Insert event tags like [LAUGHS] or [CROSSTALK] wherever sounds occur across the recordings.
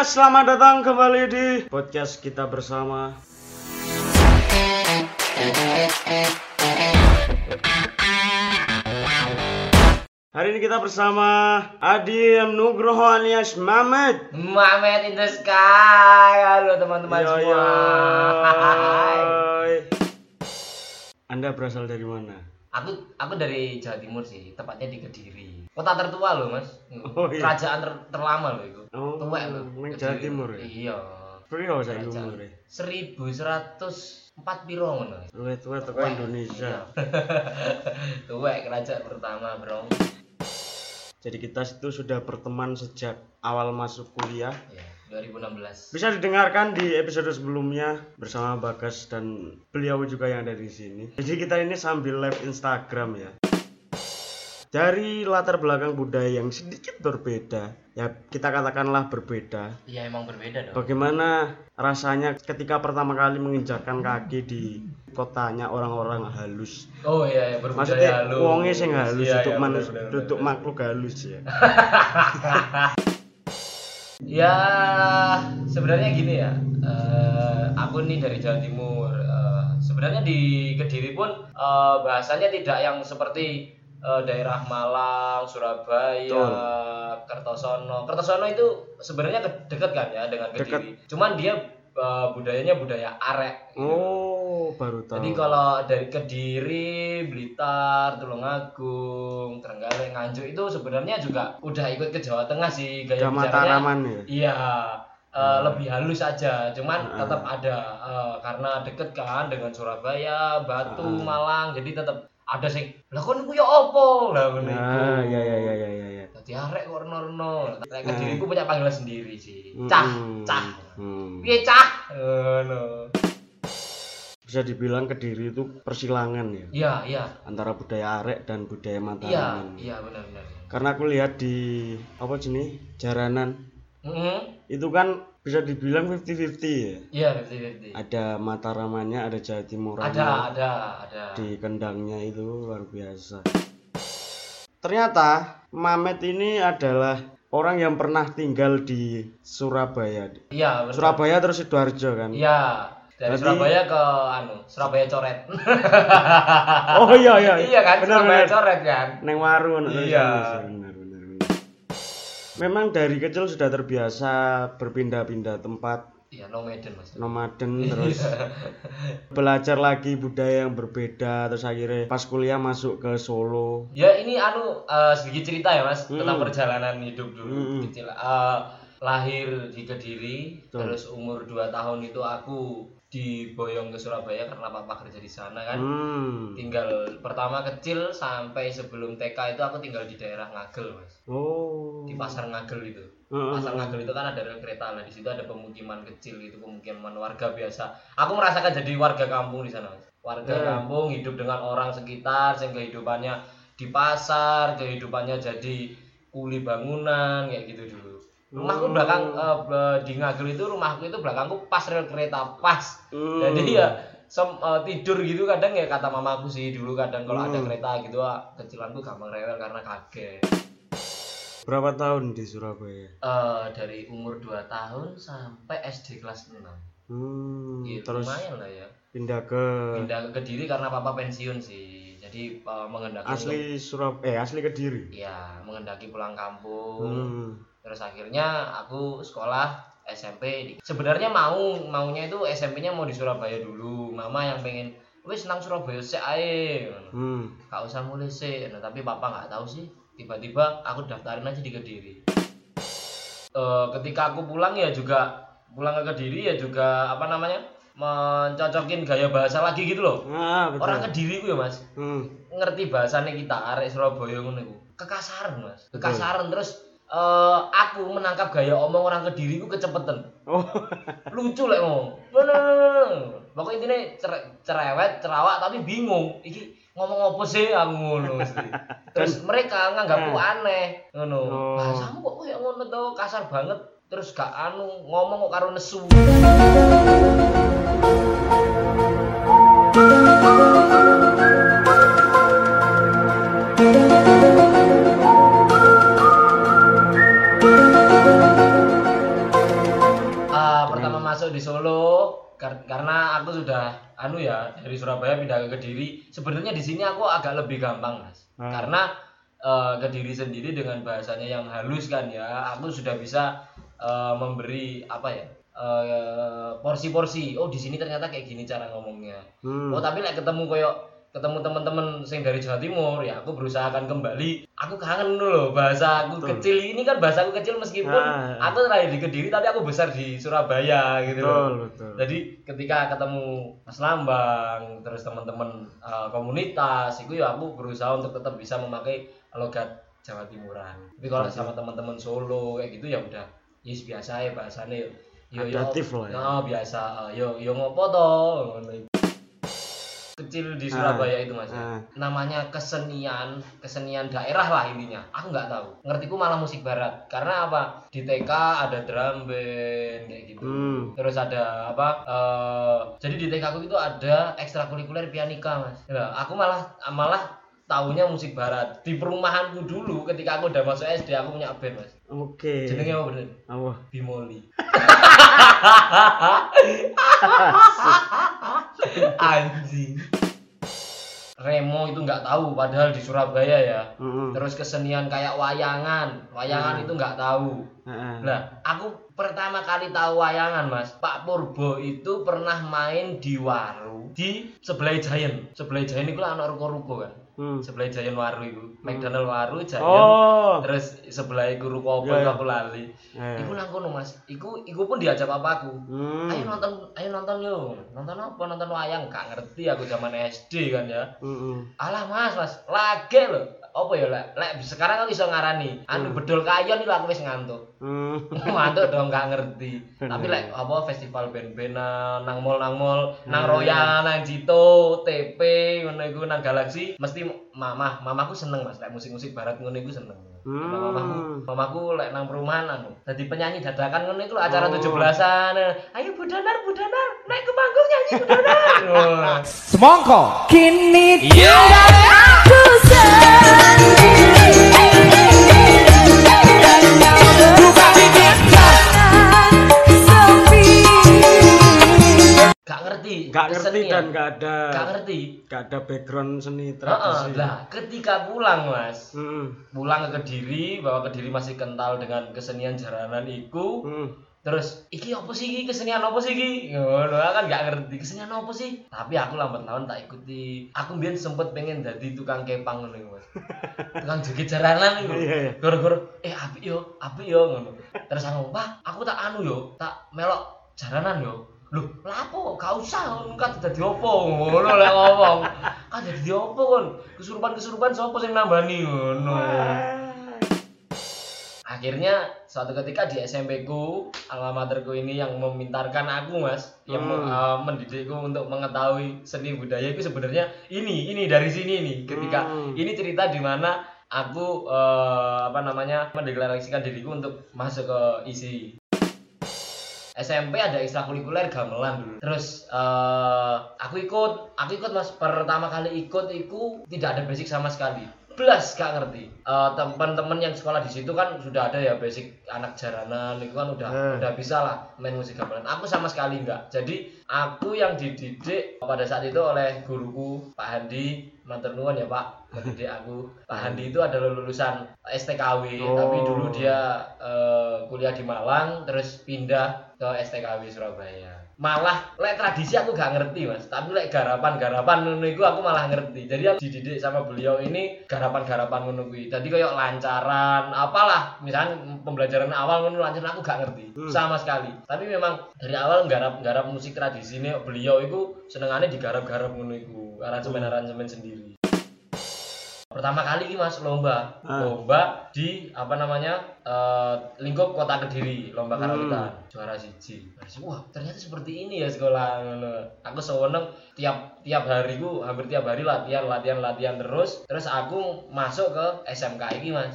Ya, selamat datang kembali di podcast kita bersama. Hari ini kita bersama Adi. Nugroho alias Mamet. Mamet in the sky. Halo teman-teman semua. yo. [LAUGHS] Anda berasal dari mana? Aku aku dari Jawa Timur sih, tepatnya di Kediri. Kota tertua loh, Mas. Oh, iya. Kerajaan ter- terlama loh itu. Oh, Tua loh. Kediri. Jawa Timur ya? Iya. Prio saya Kerajaan. umur ya. 1104 piro ngono. Luwih tua teko. Indonesia. Iya. [LAUGHS] Tuwek kerajaan pertama, Bro. Jadi kita itu sudah berteman sejak awal masuk kuliah. Ya, 2016. Bisa didengarkan di episode sebelumnya bersama Bagas dan beliau juga yang ada di sini. Jadi kita ini sambil live Instagram ya. Dari latar belakang budaya yang sedikit berbeda, ya kita katakanlah berbeda. Iya, emang berbeda dong. Bagaimana rasanya ketika pertama kali menginjakkan kaki di kotanya orang-orang halus? Oh iya, iya berbudaya Maksudnya halus. wonge sing halus, Iya, duduk iya, manus, bener, bener, duduk bener. makhluk halus ya. [LAUGHS] Ya sebenarnya gini ya, eh, aku nih dari Jawa Timur. eh, sebenarnya di Kediri pun eh, bahasanya tidak yang seperti eh, daerah Malang, Surabaya, Betul. Kertosono. Kertosono itu sebenarnya dekat kan ya dengan. Kediri. Cuman dia eh, budayanya budaya arek. gitu. Oh, baru tahu. Jadi kalau dari Kediri, Blitar, Tulungagung, Trenggalek, Nganjuk itu sebenarnya juga udah ikut ke Jawa Tengah sih gaya bicaranya. Ya. Iya, eh, lebih halus aja. Cuman Hmm. tetap ada eh, karena deket kan dengan Surabaya, Batu, Hmm. Malang. Jadi tetap ada sing lah kon ku ya opo lah ngono iku. Ah, ya ya ya ya ya ya. Dadi arek kok reno-reno. Kediri ku punya panggilan sendiri sih. Hmm. Cah, cah. Hmm. Piye cah? Ngono. Bisa dibilang Kediri itu persilangan ya Iya, iya. antara budaya arek dan budaya Iya, Mataraman. iya benar-benar. Karena aku lihat di apa jenis jaranan Mhm. itu kan bisa dibilang 50-50 ya. Iya, fifty-fifty. Ada Mataramannya, ada Jawa Timurannya. Ada, ada, ada. Di kendangnya itu luar biasa. Ternyata Mamet ini adalah orang yang pernah tinggal di Surabaya. Iya. Surabaya terus Sidoarjo kan. Iya, dari Berarti- Surabaya ke anu, Surabaya coret. [LAUGHS] Oh iya iya. iya kan, Benar, Surabaya benar. coret kan. Neng Warung Iya. benar benar benar. Memang dari kecil sudah terbiasa berpindah-pindah tempat Iya, nomaden Mas. nomaden [LAUGHS] terus belajar lagi budaya yang berbeda terus akhirnya pas kuliah masuk ke Solo Ya ini anu eh, sedikit cerita ya Mas Hmm. tentang perjalanan hidup dulu Hmm. kecil. Eh, lahir di Kediri, Betul. terus umur 2 tahun itu aku diboyong ke Surabaya karena papa kerja di sana kan. hmm. Tinggal pertama kecil sampai sebelum TK itu aku tinggal di daerah Ngagel Mas. oh Di pasar Ngagel itu. Heeh. Pasar Ngagel itu kan ada rel kereta nah di situ ada pemukiman kecil itu pemukiman warga biasa. Aku merasakan jadi warga kampung di sana. Mas. Warga Hmm. kampung hidup dengan orang sekitar yang kehidupannya di pasar, kehidupannya jadi kuli bangunan kayak gitu dulu. Rumahku Hmm. belakang be- di Ngagel itu rumahku itu belakangku pas rel kereta pas. Hmm. Jadi ya sem- eh, tidur gitu kadang ya kata mamaku sih dulu kadang kalau ada Hmm. kereta gitu ah, kecilanku gampang rewel karena kaget. berapa tahun di Surabaya Eh, dari umur 2 tahun sampai SD kelas 6 hmm. Iya, terus lumayan lah ya pindah ke pindah ke Kediri karena papa pensiun sih jadi eh, mengendaki asli Surab eh asli Kediri ya mengendaki pulang kampung hmm. Terus akhirnya aku sekolah SMP di- sebenarnya mau maunya itu SMP-nya mau di Surabaya dulu. Mama yang pengen wis senang Surabaya sih ae. Hmm. gak usah mulai sih nah, tapi papa nggak tahu sih. Tiba-tiba aku daftarin aja di Kediri. Eh, ketika aku pulang ya juga pulang ke Kediri ya juga apa namanya mencocokin gaya bahasa lagi gitu loh. Ah betul. Orang Kediri ku ya mas. Hmm. ngerti bahasanya kita arek Surabaya ngono kekasaran mas. Kekasaran terus eh, aku menangkap gaya omong orang Kediri ku kecepetan oh. Lucu lek ngomong. Bener pokoknya intinya cer- cerewet cerawak tapi bingung. Iki ngomong apa sih? Aku ngono [LAUGHS] terus mereka nganggapku aneh ngono. Oh. bahasamu kok kayak ngono kasar banget. Terus gak anu ngomong kok karo nesu dari Solo kar karena aku sudah anu ya dari Surabaya pindah ke Kediri. Sebenarnya di sini aku agak lebih gampang, Mas. Hmm. Karena uh, Kediri sendiri dengan bahasanya yang halus kan ya, aku sudah bisa uh, memberi apa ya? Eh, porsi-porsi. Uh, oh, di sini ternyata kayak gini cara ngomongnya. Hmm. Oh, tapi lek like ketemu koyok ketemu teman-teman sing dari Jawa Timur ya aku berusaha akan kembali aku kangen dulu loh bahasa aku Betul. kecil ini kan bahasa aku kecil meskipun Ah. aku lahir di Kediri tapi aku besar di Surabaya gitu loh. Betul, betul. Jadi ketika ketemu Mas Lambang, terus teman-teman uh, komunitas, itu ya aku berusaha untuk tetap bisa memakai logat Jawa Timuran. Tapi kalau sama teman-teman Solo kayak gitu ya udah, yes biasa ya bahasanya yo. Yo yo, ya. Nah, biasa. uh, Yo yo ngopo toh? Kecil di Surabaya itu mas. ya. ah. Namanya kesenian, kesenian daerah lah intinya. Aku nggak tahu. Ngertiku malah musik barat. Karena apa? Di TK ada drum band kayak gitu Hmm. terus ada apa eh jadi di TK aku itu ada ekstrakurikuler pianika mas Nah, aku malah malah tahunya musik barat di perumahanku dulu ketika aku udah masuk SD aku punya band mas Oke. jenenge apa bener Apa? Bimoli [LAUGHS] [LAUGHS] [LAUGHS] anjing Remo itu nggak tahu padahal di Surabaya ya Mm-mm. terus kesenian kayak wayangan wayangan itu nggak tahu Ah, ah. Nah, aku pertama kali tahu wayangan, Mas. Pak Purbo itu pernah main di Waru di sebelah Giant. Sebelah Giant itu anak ruko-ruko kan. Hmm. Sebelah Giant Waru itu. McDonald Waru, Giant. Oh. Terus sebelah Iya, itu iya. aku lali. Eh. Iku nang kono, Mas. Iku iku pun diajak papaku. Hmm. Ayo nonton, ayo nonton yuk. Nonton apa? Nonton wayang. Gak ngerti aku zaman SD kan ya. Mm-mm. Alah mas, mas, lagi loh. Apa ya lek? Lek sekarang aku bisa ngarani. Anu bedol kayon itu aku wis ngantuk. Hmm. [LAUGHS] Ngantuk dong gak ngerti. Tapi lek apa festival band-bandan nang mall nang mall, nang Royal, nang Cito, TP, ngono iku nang Galaxy mesti mamah, mamaku seneng Mas lek musik-musik barat ngono iku seneng. Hmm. Mamaku, mamaku lek nang perumahan anu, dadi penyanyi dadakan ngono iku acara Oh. 17-an. Ayo budanar, budanar, naik ke panggung nyanyi budanar. [LAUGHS] Semongko Kini tinggal aku sendiri Gak ngerti. Kesenian. dan gak ada Gak ngerti. gak ada background seni tradisi. lah ketika pulang mas Hmm. pulang ke Kediri bahwa Kediri masih kental dengan kesenian jaranan iku Hmm. terus iki apa sih iki kesenian apa sih iki ngono kan gak ngerti kesenian apa sih tapi aku lambat laun tak ikuti aku biar sempet pengen jadi tukang kepang ngono iku, mas tukang joget jaranan iku Iya, iya. gara-gara eh api yo api yo ngono terus aku wah aku tak anu yo tak melok jaranan yo Loh, lapo? Gak usah, kan dadi opo ngono lek ngomong. Kan dadi opo kon? Kesurupan-kesurupan sapa sing nambani ngono. Akhirnya suatu ketika di SMP ku, alma materku ini yang memintarkan aku mas, yang Hmm. uh, mendidikku untuk mengetahui seni budaya itu sebenarnya ini, ini dari sini nih. Ketika Hmm. ini cerita di mana aku uh, apa namanya mendeklarasikan diriku untuk masuk ke isi SMP ada ekstrakurikuler gamelan dulu. Terus eh, aku ikut, aku ikut mas pertama kali ikut itu tidak ada basic sama sekali. Belas gak ngerti. Eh, teman-teman yang sekolah di situ kan sudah ada ya basic anak jaranan itu kan udah Hmm. udah bisa lah main musik gamelan. Aku sama sekali enggak. Jadi aku yang dididik pada saat itu oleh guruku Pak Handi Matur nuwun ya Pak, mendidik aku. Pak Handi itu adalah lulusan STKW, Oh. tapi dulu dia eh, kuliah di Malang, terus pindah ke STKW Surabaya. Malah lek tradisi aku gak ngerti mas, tapi lek garapan-garapan ngono iku aku malah ngerti. Jadi aku dididik sama beliau ini garapan-garapan ngono kuwi. Jadi kayak lancaran, apalah, misalnya pembelajaran awal ngono lancar aku gak ngerti Hmm. sama sekali. Tapi memang dari awal garap-garap musik tradisi ini beliau itu senengannya digarap-garap ngono iku, aransemen-aransemen sendiri. Pertama kali ini mas lomba, Ah. lomba di apa namanya eh, lingkup kota kediri, lomba Hmm. karawitan, juara siji. Terus, Wah ternyata seperti ini ya sekolah. Aku seweneng tiap tiap hari ku hampir tiap hari latihan latihan latihan terus. Terus aku masuk ke SMK ini mas.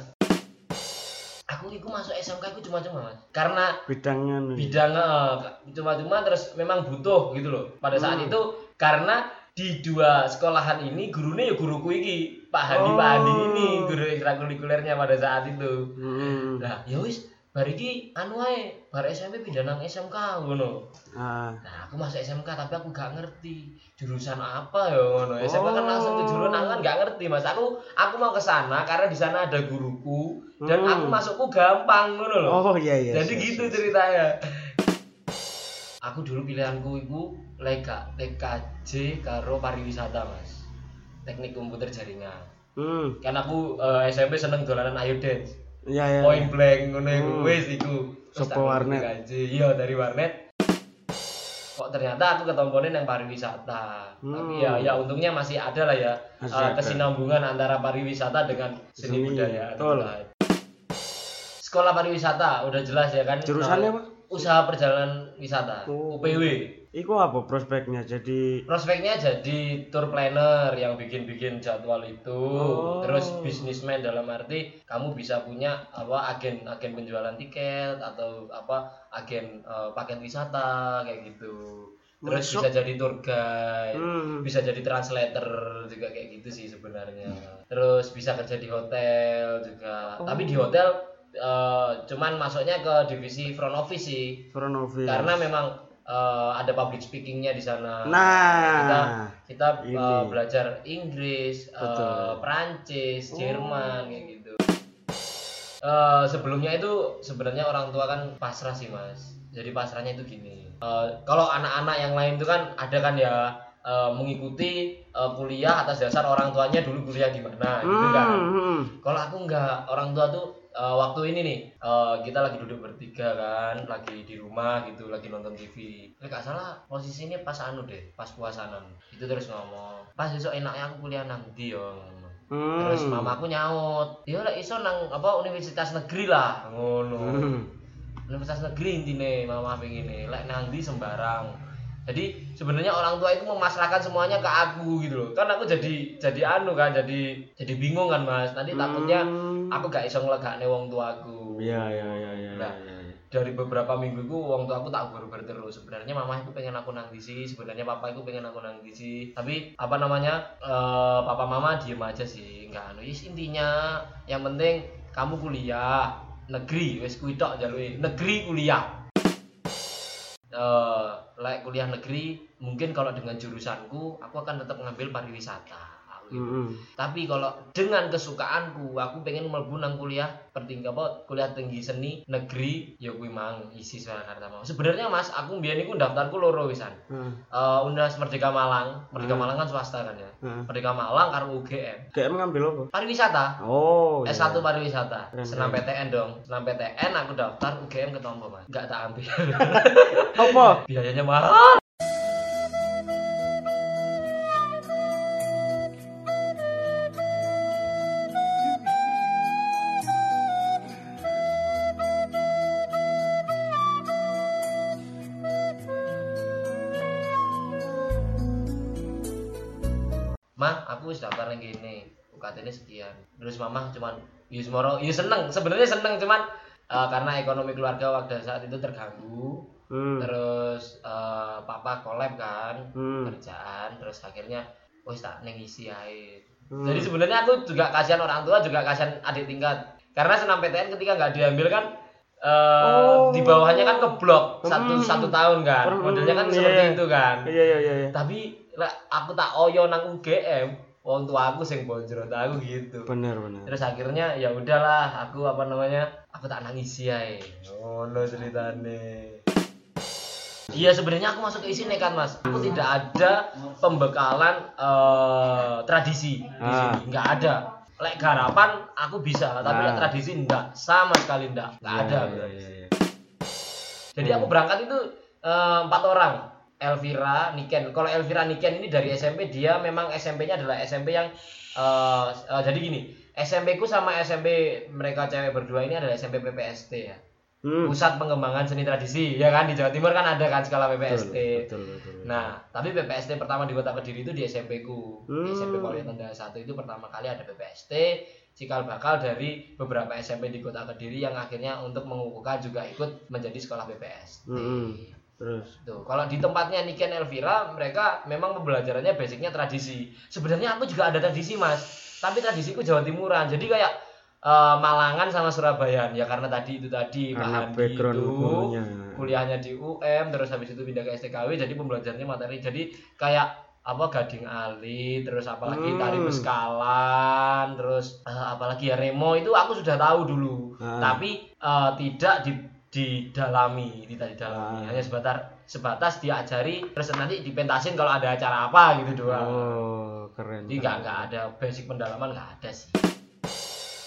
Aku iku masuk SMK itu cuma-cuma mas, karena Bidangnya nih. bidang eh, cuma-cuma terus memang butuh gitu loh pada saat Hmm. itu karena di dua sekolahan ini gurunya ya guruku iki Pak Hadi Oh. Pak Hadi ini guru ekstrakurikulernya pada saat itu Hmm. nah ya wis bar iki anu ae bar SMP pindah nang SMK ngono Ah. Nah, aku masuk SMK tapi aku gak ngerti jurusan apa ya ngono. SMK kan langsung ke jurusan aku kan gak ngerti, Mas. Aku aku mau ke sana karena di sana ada guruku dan Hmm. aku masukku gampang ngono loh. Oh iya iya. Jadi iya, gitu iya. ceritanya. Aku dulu pilihanku itu leka TKJ karo pariwisata, Mas. Teknik komputer jaringan. Hmm. Kan aku eh, SMP seneng dolanan ayo dance. Iya iya. Point blank ngono iku Hmm. wis iku. Tak warnet? TKJ. Iya, dari warnet. Kok ternyata aku ketomponin yang pariwisata. Tapi ya ya untungnya masih ada lah ya Hmm. Masih eh, ada. kesinambungan antara pariwisata dengan seni, Seni, budaya. betul. Sekolah pariwisata udah jelas ya kan. Jurusannya apa? Usaha perjalanan wisata. Oh. UPW. Iku apa prospeknya? Jadi Prospeknya jadi tour planner yang bikin-bikin jadwal itu. Oh. Terus bisnismen dalam arti kamu bisa punya apa agen agen penjualan tiket atau apa agen eh, paket wisata kayak gitu. Terus Masuk. bisa jadi tour guide, Hmm. bisa jadi translator juga kayak gitu sih sebenarnya. Terus bisa kerja di hotel juga. Oh. Tapi di hotel eh, cuman masuknya ke divisi front office sih front office. karena memang eh, ada public speakingnya di sana. Nah. kita kita ini. belajar Inggris, Betul. Perancis, Oh. Jerman kayak gitu. Eh, sebelumnya itu sebenarnya orang tua kan pasrah sih mas. Jadi pasrahnya itu gini. eh, kalau anak-anak yang lain itu kan ada kan ya eh, mengikuti eh, kuliah atas dasar orang tuanya dulu kuliah di mana gitu kan. Hmm, hmm. Kalau aku enggak, orang tua tuh eh, waktu ini nih eh, kita lagi duduk bertiga kan, lagi di rumah gitu, lagi nonton TV. Nggak salah posisinya pas anu deh, pas puasanan. Itu terus ngomong, pas besok enaknya aku kuliah nang yo. Hmm. Terus mamaku nyaut, ya lah iso nang apa universitas negeri lah, ngono. Hmm. Universitas negeri intine mama pengen lek nang ndi sembarang. Jadi sebenarnya orang tua itu memasrahkan semuanya ke aku gitu loh. Kan aku jadi jadi anu kan, jadi jadi bingung kan Mas. Nanti takutnya Hmm. aku gak iso ngelegakne wong tuaku. Iya iya iya iya. Nah. iya, iya. Dari beberapa minggu itu wong tuaku tak ubar terus. Sebenarnya mama itu pengen aku nang disi, sebenarnya papa itu pengen aku nang disi. Tapi apa namanya? eh, papa mama diem aja sih. Enggak anu. Yes, intinya yang penting kamu kuliah negeri wis kuwi tok njaluke. Negeri kuliah. Eh like kuliah negeri mungkin kalau dengan jurusanku aku akan tetap ngambil pariwisata aku gitu. Hmm, hmm. tapi kalau dengan kesukaanku aku pengen mlebu nang kuliah pertinggi apa kuliah tinggi seni negeri ya kuwi mang isi Surakarta mau sebenarnya mas aku mbiyen iku daftarku loro wisan Hmm. Eh Universitas Merdeka Malang Merdeka Hmm. Malang kan swasta kan ya Hmm. Merdeka Malang karo UGM GM ngambil apa? pariwisata Oh. iya. S1 pariwisata Keren, senam. PTN dong senam PTN aku daftar UGM ketompo mas nggak tak ambil [LAUGHS] Apa? biayanya mahal Terus mama cuman, ya semoro, ya seneng, sebenarnya seneng cuman eh, karena ekonomi keluarga waktu saat itu terganggu, Hmm. terus eh, papa collab kan Hmm. kerjaan terus akhirnya wis tak neng isi air Hmm. jadi sebenarnya aku juga kasihan orang tua juga kasihan adik tingkat karena senam PTN ketika nggak diambil kan eh, Oh. di bawahnya kan keblok satu Hmm. satu tahun kan Hmm, modelnya kan iya, seperti iya. itu kan Iya iya iya. iya. tapi aku tak oyo nang UGM wong tua aku sing bonjrot aku gitu Bener bener. terus akhirnya ya udahlah aku apa namanya aku tak nangisi ae ngono ceritane Iya sebenarnya aku masuk ke isi nekat mas. Aku tidak ada pembekalan eh, tradisi di Ah. sini, nggak ada. Lek garapan aku bisa, tapi lek Ah. tradisi enggak, sama sekali enggak, nggak Iya, ada. Iya iya iya. Jadi aku berangkat itu eh, empat orang. Elvira, Niken. Kalau Elvira Niken ini dari SMP dia memang SMP-nya adalah SMP yang eh, eh, jadi gini. SMP ku sama SMP mereka cewek berdua ini adalah SMP PPST ya. Hmm. Pusat Pengembangan Seni Tradisi ya kan di Jawa Timur kan ada kan skala PPST. Betul betul. betul. Nah, tapi PPST pertama di Kota Kediri itu di SMP ku. Di Hmm. SMP Polri Tanda 1 itu pertama kali ada PPST cikal bakal dari beberapa SMP di Kota Kediri yang akhirnya untuk mengukuhkan juga ikut menjadi sekolah PPST. Hmm. Terus. Tuh, kalau di tempatnya Niken Elvira, mereka memang pembelajarannya basicnya tradisi. Sebenarnya aku juga ada tradisi, Mas. Tapi tradisiku Jawa Timuran. Jadi kayak eh, Malangan sama Surabaya ya karena tadi itu tadi Pak Karena Handi background itu kuliahnya di UM terus habis itu pindah ke STKW jadi pembelajarannya materi jadi kayak apa gading ali terus apalagi Hmm. tari beskalan terus eh, apalagi ya remo itu aku sudah tahu dulu Ah. tapi eh, tidak di didalami tidak didalami Ah. hanya sebatas sebatas diajari terus nanti dipentasin kalau ada acara apa gitu doang. Oh, keren. jadi nggak nggak ada basic pendalaman nggak ada sih.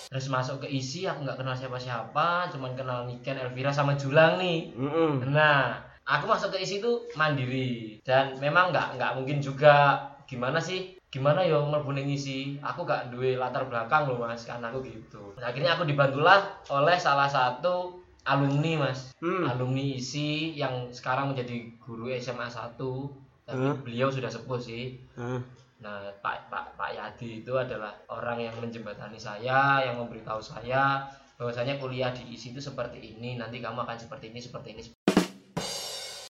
Terus masuk ke isi aku nggak kenal siapa-siapa cuman kenal Niken Elvira sama Julang nih. Mm-mm. Nah, aku masuk ke isi itu mandiri. Dan memang nggak nggak mungkin juga. Gimana sih? Gimana ya mlebu ning isi aku gak duwe latar belakang loh mas kan aku gitu. Nah, akhirnya aku dibantulah oleh salah satu alumni mas Hmm. alumni isi yang sekarang menjadi guru SMA 1 tapi Hmm. beliau sudah sepuh sih Ah, Nah, Pak Pak Pak Yadi itu adalah orang yang menjembatani saya, yang memberitahu saya bahwasanya kuliah di ISI itu seperti ini, nanti kamu akan seperti ini, seperti ini.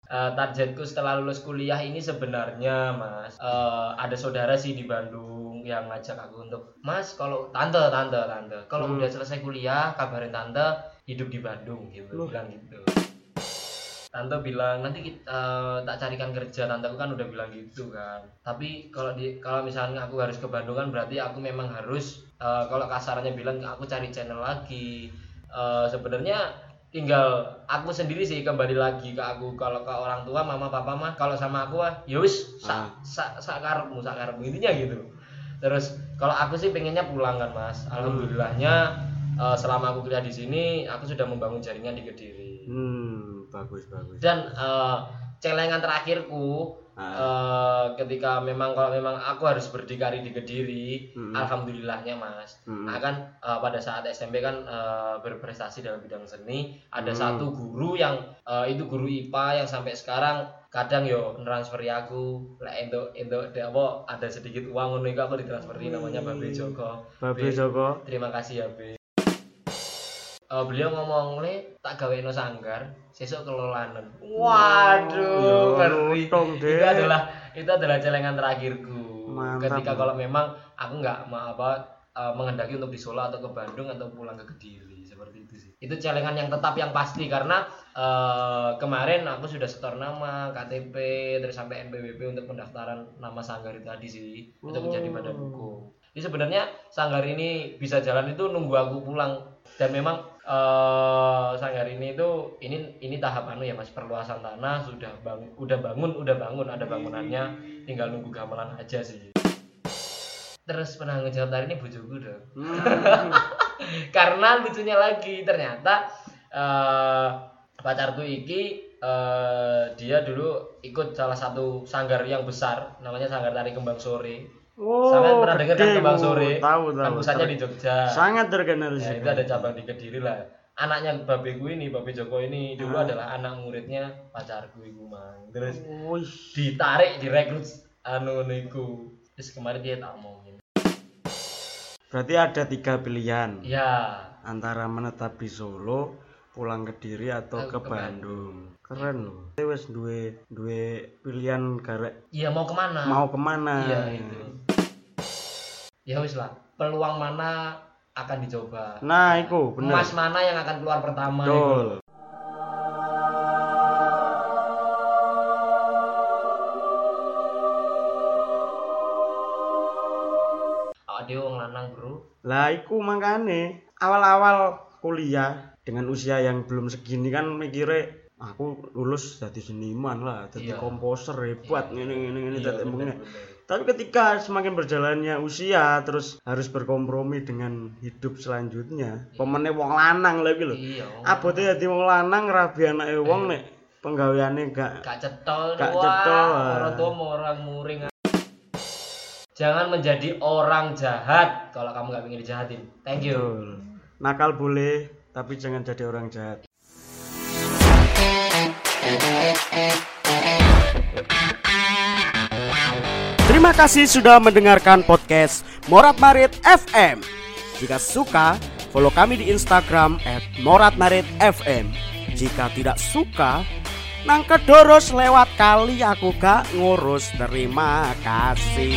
Eh, targetku setelah lulus kuliah ini sebenarnya, Mas, eh, ada saudara sih di Bandung yang ngajak aku untuk, Mas, kalau tante, tante, tante, kalau Hmm. udah selesai kuliah, kabarin tante hidup di Bandung, gitu, Loh. bilang gitu. Tante bilang nanti kita eh, tak carikan kerja. Tante kan udah bilang gitu kan. Tapi kalau di kalau misalnya aku harus ke Bandung kan berarti aku memang harus eh, kalau kasarnya bilang aku cari channel lagi. Eh, sebenarnya tinggal aku sendiri sih kembali lagi ke aku. Kalau ke orang tua mama papa mah kalau sama aku ah ya Ah. sak sak sak karepmu sak karepmu intinya gitu. Terus kalau aku sih pengennya pulang kan mas. Alhamdulillahnya eh, selama aku kuliah di sini aku sudah membangun jaringan di kediri Hmm, bagus bagus. dan eh, celengan terakhirku Ah. eh, ketika memang kalau memang aku harus berdikari di kediri Mm-mm. alhamdulillahnya mas Mm-mm. nah kan eh, pada saat SMP kan eh, berprestasi dalam bidang seni ada Mm. satu guru yang eh, itu guru IPA yang sampai sekarang kadang yo transferi aku lek endo endo apa ada sedikit uang ngono iku aku ditransferi namanya Babe Joko Babe Be, Joko. terima kasih ya Be Eh, beliau ngomong le tak gawe no sanggar sesuk kelolanan. Waduh ngeri. itu adalah itu adalah celengan terakhirku. Mantap, ketika kalau memang aku nggak mau apa eh, menghendaki untuk di Solo atau ke Bandung atau pulang ke Kediri seperti itu sih. Itu celengan yang tetap yang pasti karena eh, kemarin aku sudah setor nama KTP terus sampai NPWP untuk pendaftaran nama sanggar itu tadi sih untuk menjadi badan hukum. Jadi sebenarnya sanggar ini bisa jalan itu nunggu aku pulang. Dan memang eh sanggar ini itu ini ini tahap anu ya mas perluasan tanah sudah bang udah bangun udah bangun ada bangunannya tinggal nunggu gamelan aja sih. Terus penanggung jawab tari ini bojoku dong Hmm. [LAUGHS] karena lucunya lagi ternyata eh pacarku iki eh dia dulu ikut salah satu sanggar yang besar namanya sanggar tari kembang sore Oh, Sampean pernah dengar kan kembang sore Tahu kan tahu. pusatnya di Jogja Sangat terkenal Ya, sih. itu ada cabang di Kediri lah. Anaknya Babe gue ini, Babe Joko ini dulu Ah. adalah anak muridnya pacarku iku mang. Terus Wih. ditarik, direkrut anu niku. Terus kemarin dia tak omongin. Berarti ada tiga pilihan Ya, antara menetap di Solo, pulang ke Diri atau Ke- ke, ke Bandung. Keren loh. Wes duwe duwe pilihan garek iya mau ke mana? mau ke mana. Iya itu. Ya wis lah. Peluang mana akan dicoba? Nah, itu bener. Emas mana yang akan keluar pertama? iku. Betul. Awak dhewe wong lanang, Bro. Lah iku makane awal-awal kuliah dengan usia yang belum segini kan mikire aku lulus jadi seniman lah, jadi Iya. komposer hebat Iya, dadi bener, emangnya. bener. Tapi ketika semakin berjalannya usia terus harus berkompromi dengan hidup selanjutnya. Pemene wong lanang lagi lho. Iya. Abote dadi wong lanang rabi anake wong nek penggaweane gak Gak cetol, Gak cetol. Orang tua mau orang muring. Jangan menjadi orang jahat kalau kamu nggak ingin dijahatin. Thank you. betul. Nakal boleh, tapi jangan jadi orang jahat. Terima kasih sudah mendengarkan podcast Morat Marit FM. Jika suka, follow kami di Instagram @moratmaritfm. Jika tidak suka, nang kedoros lewat kali aku gak ngurus. Terima kasih.